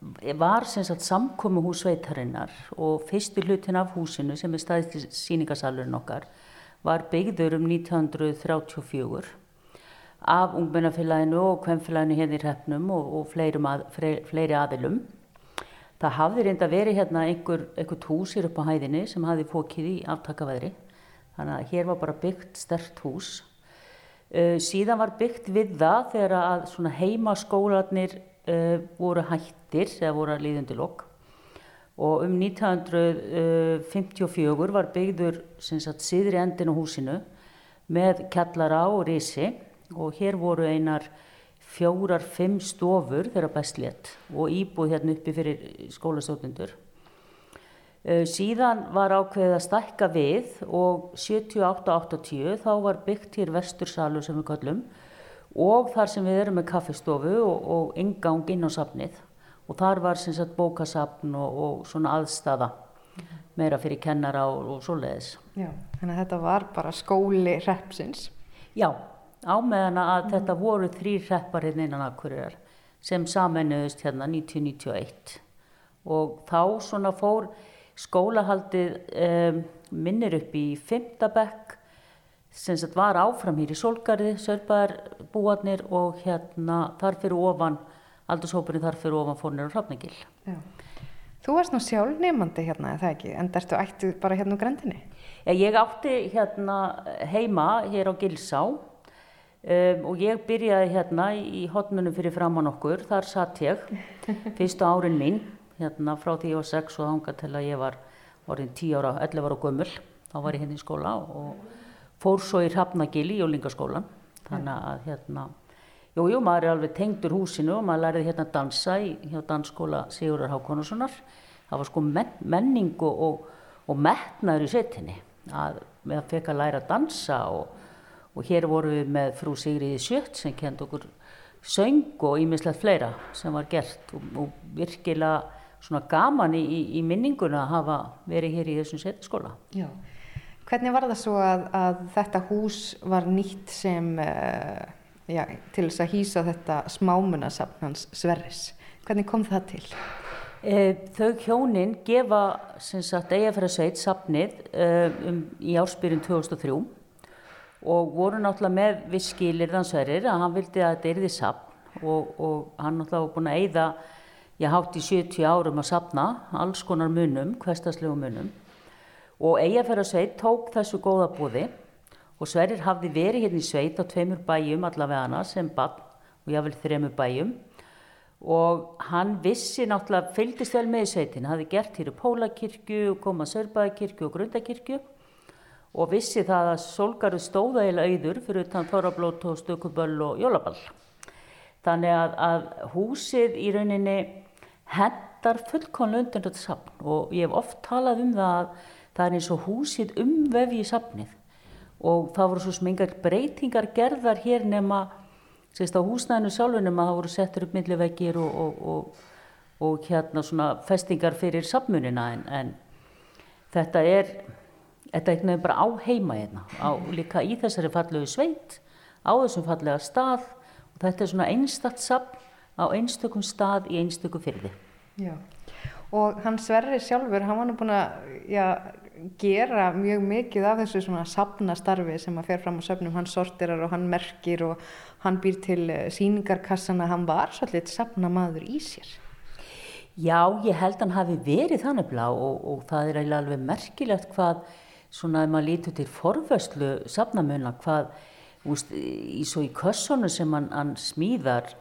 var sem sagt samkomi hús sveitarinnar og fyrstu hlutin af húsinu sem er staðist síningasalurinn okkar var byggður um 1934 af ungmennafélaginu og kvemmfélaginu hérna í hreppnum og, og fleiri, að, fleiri aðilum. Það hafði reynda verið hérna einhver, einhver húsir upp á hæðinni sem hafði fókið í aftakavæðri. Þannig að hér var bara byggt stert hús. Uh, síðan var byggt við það þegar að heimaskólanir voru hættir eða voru að líðundi lokk. Og um 1954 var byggður sagt, síðri endin á húsinu með kjallara og risi og hér voru einar fjórar, fimm stofur þegar best létt og íbúð hérna uppi fyrir skólastótundur. Uh, síðan var ákveðið að stækka við og 78-80 þá var byggt hér vestursalu sem við kallum og þar sem við erum með kaffestofu og, og ingang inn á safnið og þar var sem sagt bókasafn og, og svona aðstafa meira fyrir kennara og, og svoleiðis. Já, þannig að þetta var bara skóli repsins. Já, á meðan að mm. þetta voru þrý repparinn innan Akureyrar sem samennuðist hérna 1991 og þá svona fór skólahaldið um, minnir upp í Fymtabekk sem sagt var áfram hér í Solgarði, Sörbæðarbúarnir og hérna þar fyrir ofan, aldurshópurinn þar fyrir ofan fórnir og hrafningil. Þú varst nú sjálf nefandi hérna, eða ekki? En ertu ættið bara hérna úr grendinni? Ég átti hérna heima hér á Gilsá Um, og ég byrjaði hérna í hotnunum fyrir framann okkur, þar satt ég *laughs* fyrstu árin mín hérna frá því ég var 6 og ánga til að ég var orðin 10 ára, 11 ára gömul þá var ég hérna í skóla og fór svo í Hrafnagil í Jólingaskólan þannig að hérna jújú, jú, maður er alveg tengdur húsinu og maður læriði hérna dansa í hjá dansskóla Sigurðar Hákonarssonar það var sko men, menning og, og, og metnaður í setinni að að feka að læra að dansa og og hér vorum við með frú Sigriði Sjött sem kend okkur söng og ímislegt fleira sem var gert og, og virkilega svona gaman í, í, í minninguna að hafa verið hér í þessum setjaskóla. Já. Hvernig var það svo að, að þetta hús var nýtt sem uh, já, til þess að hýsa þetta smámunasafn hans Sverris? Hvernig kom það til? E, þau hjónin gefa sem sagt eigafæra sveit safnið uh, um, í ársbyrjun 2003 og voru náttúrulega með viss skilir þannsverðir að hann vildi að þetta erði sapn og, og hann náttúrulega var búin að eyða ég hátt í 70 árum að sapna alls konar munum, hverstaslegu munum og Eyjafjörðarsveit tók þessu góða búði og Sverrir hafði verið hérna í sveit á tveimur bæjum allavega hana sem bann og jável þremur bæjum og hann vissi náttúrulega, fylgist vel með í sveitin, hafði gert hér í Pólakirkju, komað Sörbæðakirkju og Grundakirkju og vissi það að Solgarður stóða eða auður fyrir utan Þorrablót og Stökuböll og Jólaball. Þannig að, að húsið í rauninni hendar fullkonlega undan þetta sapn og ég hef oft talað um það að það er eins og húsið umvefi í sapnið og það voru svo smingar breytingar gerðar hér nema sérst á húsnæðinu sjálfunum að það voru settur upp milliveggir og, og, og, og hérna svona festingar fyrir sapmunina en, en þetta er þetta er veginn bara á heima hérna, á, líka í þessari fallegu sveit, á þessum fallega stað. Og þetta er svona einstatt sapn á einstökum stað í einstökum fyrði. Já, og hann Sverri sjálfur, hann var nú búin að já, gera mjög mikið af þessu svona sapnastarfi sem að fer fram á söfnum, hann sortirar og hann merkir og hann býr til eh, síningarkassana, hann var svolítið sapnamaður í sér. Já, ég held hann hafi verið þannig blá og, og það er alveg merkilegt hvað svona ef maður lítur til forvörslu safnamöna hvað úst, í í kössonu sem hann, hann smíðar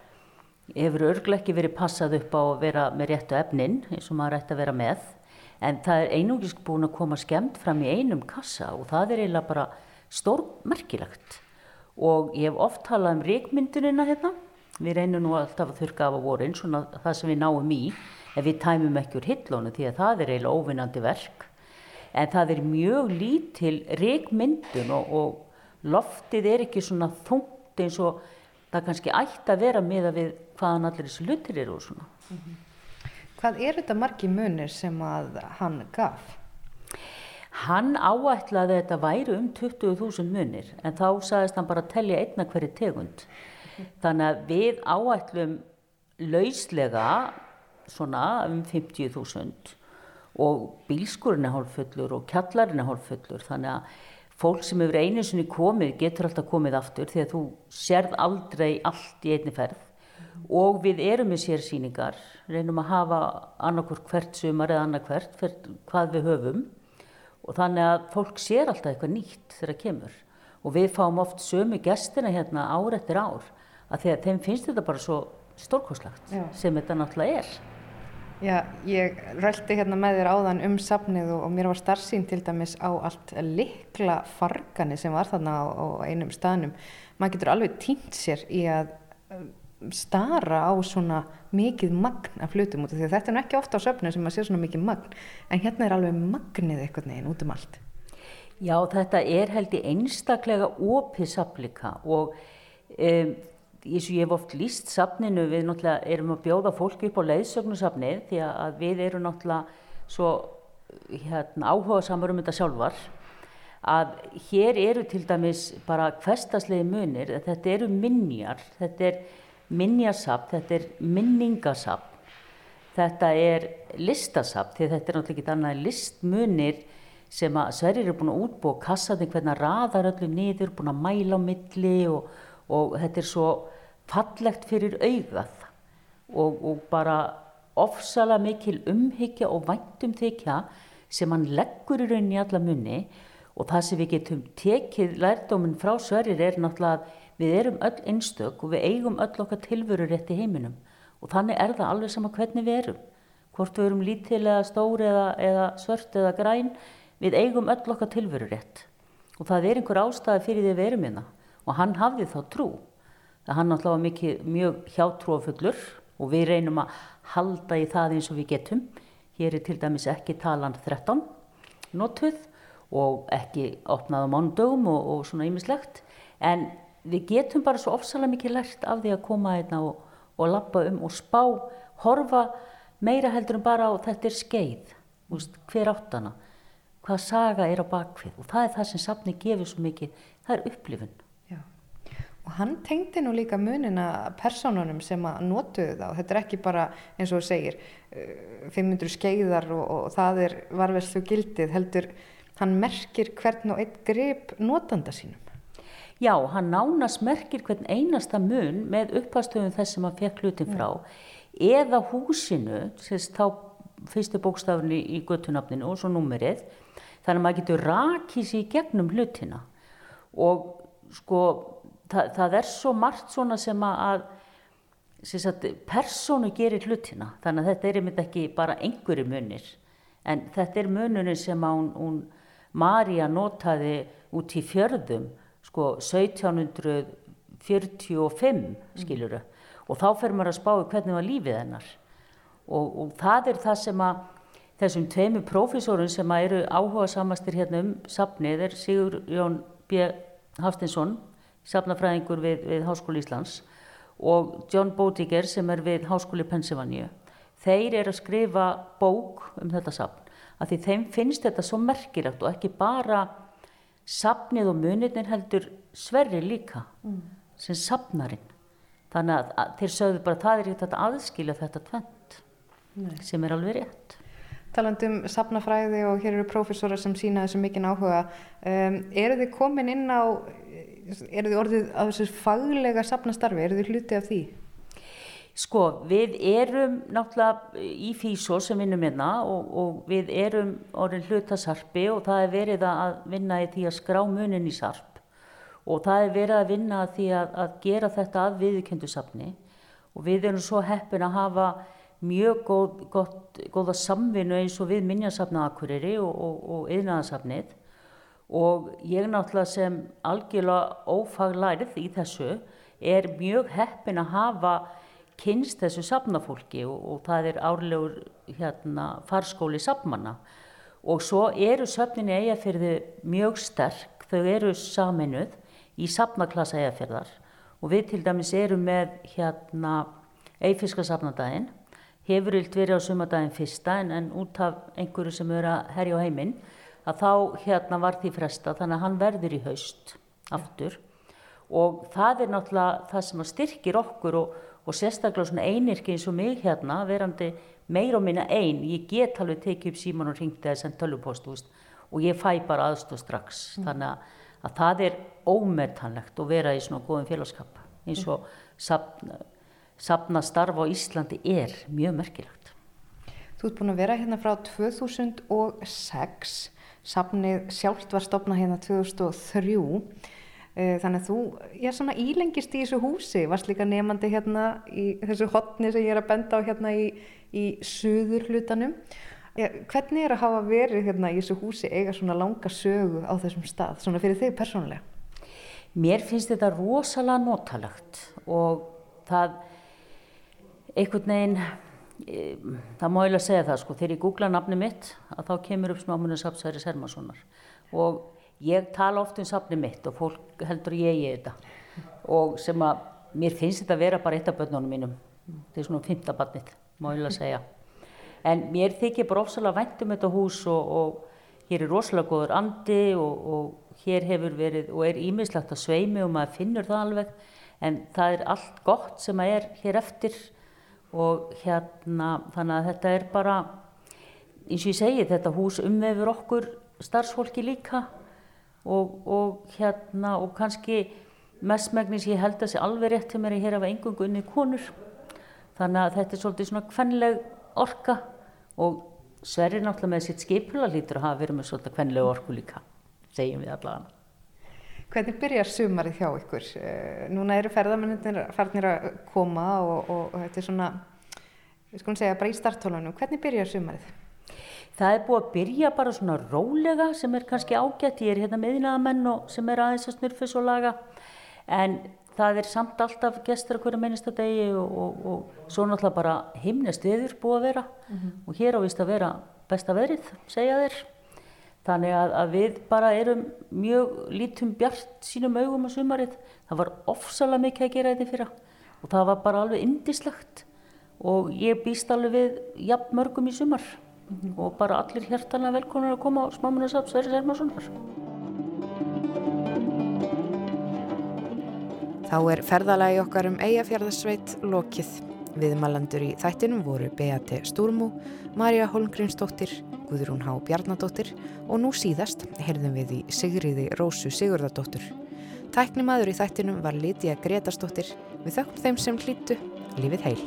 hefur örglega ekki verið passað upp á að vera með réttu efnin eins og maður ætti að vera með en það er einungis búin að koma skemmt fram í einum kassa og það er eiginlega bara stórmerkilegt. Og ég hef oft talað um reikmyndunina hérna. Við reynum nú alltaf að þurka af að voru eins og það sem við náum í en við tæmum ekki úr hillónu því að það er eiginlega óvinnandi verk. En það er mjög lítil reikmyndun og, og loftið er ekki svona þungt eins og það kannski ætti að vera með að við hvaðan allir þessi lutir eru og svona. Mm -hmm. Hvað er þetta margi munir sem að hann gaf? Hann áætlaði að þetta væri um 20.000 munir en þá sagðist hann bara að tellja einna hverju tegund. *laughs* Þannig að við áætlum lauslega svona um 50.000 og bílskurinn er hálffullur og kjallarinn er hálffullur þannig að fólk sem hefur einu sinni komið getur alltaf komið aftur því að þú sérð aldrei allt í einni ferð og við erum með sérsýningar, reynum að hafa annarkvört hvert sumar eða annarkvert hvað við höfum og þannig að fólk sér alltaf eitthvað nýtt þegar það kemur og við fáum oft sömu gestina hérna ár eftir ár að því að þeim finnst þetta bara svo stórkoslagt sem þetta náttúrulega er. Já, ég röldi hérna með þér áðan um safnið og, og mér var starfsýn til dæmis á allt likla fargani sem var þarna á, á einum staðnum. Maður getur alveg týnt sér í að stara á svona mikið magn af flutum út af því að þetta er ekki ofta á söfnu sem maður sé svona mikið magn. En hérna er alveg magnið eitthvað neginn út um allt. Já þetta er held í einstaklega opið saflika og um, eins og ég hef oft líst safninu við náttúrulega erum að bjóða fólki upp á leiðsögnusafnið því að við erum náttúrulega svo hérna, áhuga samar um þetta sjálfar að hér eru til dæmis bara hverstaslegi munir þetta eru minjar þetta er minjasapn, þetta er minningasapn, þetta er listasapn, því þetta er náttúrulega ekki annað listmunir sem að Sverrir er búin að útbúa kassaði hvernig að raðar öllu niður, búin að mæla á milli og, og þetta er svo fallegt fyrir augað. Og, og bara ofsala mikil umhyggja og væntum þykja sem hann leggur í rauninni í alla munni og það sem við getum tekið lærdóminn frá Sverrir er náttúrulega að Við erum öll einstök og við eigum öll okkar tilveru rétt í heiminum og þannig er það alveg sama hvernig við erum. Hvort við erum lítil eða stóri eða, eða svört eða græn, við eigum öll okkar tilveru rétt. Og það er einhver ástæði fyrir því við erum hérna og hann hafði þá trú. Það hann alltaf var mikið, mjög hjátrúafullur og við reynum að halda í það eins og við getum. Hér er til dæmis ekki talan 13 notuð og ekki opnað á mándögum og, og svona ýmislegt en við getum bara svo ofsalega mikið lært af því að koma einna og, og lappa um og spá, horfa meira heldur en bara á þetta er skeið, Úst, hver áttana, hvað saga er á bakvið og það er það sem safni gefur svo mikið, það er upplifun. Já. Og hann tengdi nú líka munina personunum sem að notuðu þá, þetta er ekki bara eins og þú segir 500 uh, skeiðar og, og það er varverslu gildið, heldur hann merkir hvern og einn grip notanda sínum. Já, hann nánast merkir hvern einasta mun með upphastöfum þess sem hann fekk hlutin frá. Mm. eða húsinu, sérst þá fyrstu bókstafni í göttunafninu og svo númerið, þannig að maður getur rakið sér í gegnum hlutina. Og sko það, það er svo margt svona sem að sagt, persónu gerir hlutina, þannig að þetta er einmitt ekki bara einhverju munir. En þetta er mununir sem hún, hún Marja notaði út í fjörðum sko 1745 skiluru mm. og þá fer maður að spá hvernig var lífið hennar og, og það er það sem að þessum tveimu profesorun sem eru áhuga samastir hérna um sapnið er Sigur Jón B. Haftinsson sapnafræðingur við, við Háskóli Íslands og John Bodiger sem er við Háskóli Pennsylvania þeir eru að skrifa bók um þetta sapn að því þeim finnst þetta svo merkilegt og ekki bara sapnið og munirnir heldur sverri líka mm. sem sapnarinn þannig að, þeir sögðu bara það er ekkert að aðskilja þetta tvent Nei. sem er alveg rétt Talandum sapnafræði og hér eru profesorar sem sína þessu mikinn áhuga um, eru þið komin inn á eru þið orðið á þessu faglega sapnastarfi, eru þið hluti af því? Sko, við erum náttúrulega í FÍSO sem vinnum hérna og, og við erum orðin hlutasarpi og það er verið að vinna í því að skrá munin í sarp. Og það er verið að vinna því að, að gera þetta að viðkjöndusafni og við erum svo heppin að hafa mjög góð, gott, góða samvinnu eins og við Minjasafna Akureyri og, og, og Yðnaðasafnið og ég náttúrulega sem algjörlega ófaglærið í þessu er mjög heppin að hafa kynst þessu safnafólki og, og það er árlegur hérna, farskóli safnmanna. Og svo eru söfninni eigafyrði mjög sterk, þau eru saminuð í safnaklassa eigafyrðar og við til dæmis erum með hérna eifiska safnadaginn hefur ylt verið á sumadaginn fyrsta en, en út af einhverju sem eru að herja á heiminn að þá hérna var því fresta þannig að hann verður í haust aftur. Og það er náttúrulega það sem styrkir okkur og, og sérstaklega svona einirki eins og mig hérna verandi meir og minna einn, ég get alveg tekið upp síman og ringti að senda tölvupost og ég fæ bara aðstóð strax mm. þannig að, að það er ómertanlegt að vera í svona góðum félagskap eins og sapna, sapna starf á Íslandi er mjög merkilegt. Þú ert búin að vera hérna frá 2006 sapnið sjálft var stopnað hérna 2003 eh, þannig að þú, ég er svona ílengist í þessu húsi, varst líka nefandi hérna í þessu hotni sem ég er að benda á hérna í, í suður hlutanum hvernig er að hafa verið hérna í þessu húsi eiga svona langa sögu á þessum stað, svona fyrir þig persónulega? Mér finnst þetta rosalega notalagt og það einhvern veginn e, það má ég lega segja það sko, þegar ég googla nafni mitt að þá kemur upp smámunum Sapsæri Sermasonar og ég tala oft um safni mitt og fólk heldur ég ég þetta. Og sem að mér finnst þetta að vera bara eitt af börnunum mínum. Þetta er svona fymtabarnið, má ég lega segja. En mér þykir bara ofsalega vænt um þetta hús og, og hér er rosalega góður andi og, og hér hefur verið og er ímislegt að sveimi og maður finnur það alveg. En það er allt gott sem að er hér eftir. Og hérna þannig að þetta er bara eins og ég segi þetta hús umvefur okkur starfsfólki líka og, og hérna og kannski mestmægnis ég held að sé alveg rétt til mér að hér hafa engungu unni konur þannig að þetta er svolítið svona kvenleg orka og Sverri náttúrulega með sitt skipula lítur að hafa verið með svolítið kvenleg orku líka segjum við allavega Hvernig byrjar sumarið hjá ykkur? Eh, núna eru ferðarmennir farnir að koma og, og, og þetta er svona, við skulum segja, bara í starthólunum. Hvernig byrjar sumarið? Það er búið að byrja bara svona rólega sem er kannski ágætt. Ég er hérna meðinaðamenn og sem er aðeins að snurfus og laga. En það er samt alltaf gestur að hverja mennista degi og, og svo náttúrulega bara himnest viður búið að vera. Mm -hmm. Og hér ávist að vera besta verið, segja þeir. Þannig að, að við bara erum mjög lítum bjart sínum augum á sumarið. Það var ofsalega mikið að gera þetta fyrra og það var bara alveg indislegt og ég býst alveg við jafn mörgum í sumar. Og bara allir hjertalega velkonar að koma á smámunarsafn Sverri Sermarssonar. Þá er ferðalagi okkar um eigafjörðarsveit lokið. Viðmalandur í þættinum voru Beate Stúrmú, Marja Holmgrímsdóttir, Guðrún Há Bjarnadóttir og nú síðast heyrðum við í Sigriði Rósu Sigurðardóttur. Tæknimaður í þættinum var Lítiða Gretarsdóttir við þökkum þeim sem hlýttu lífið heil.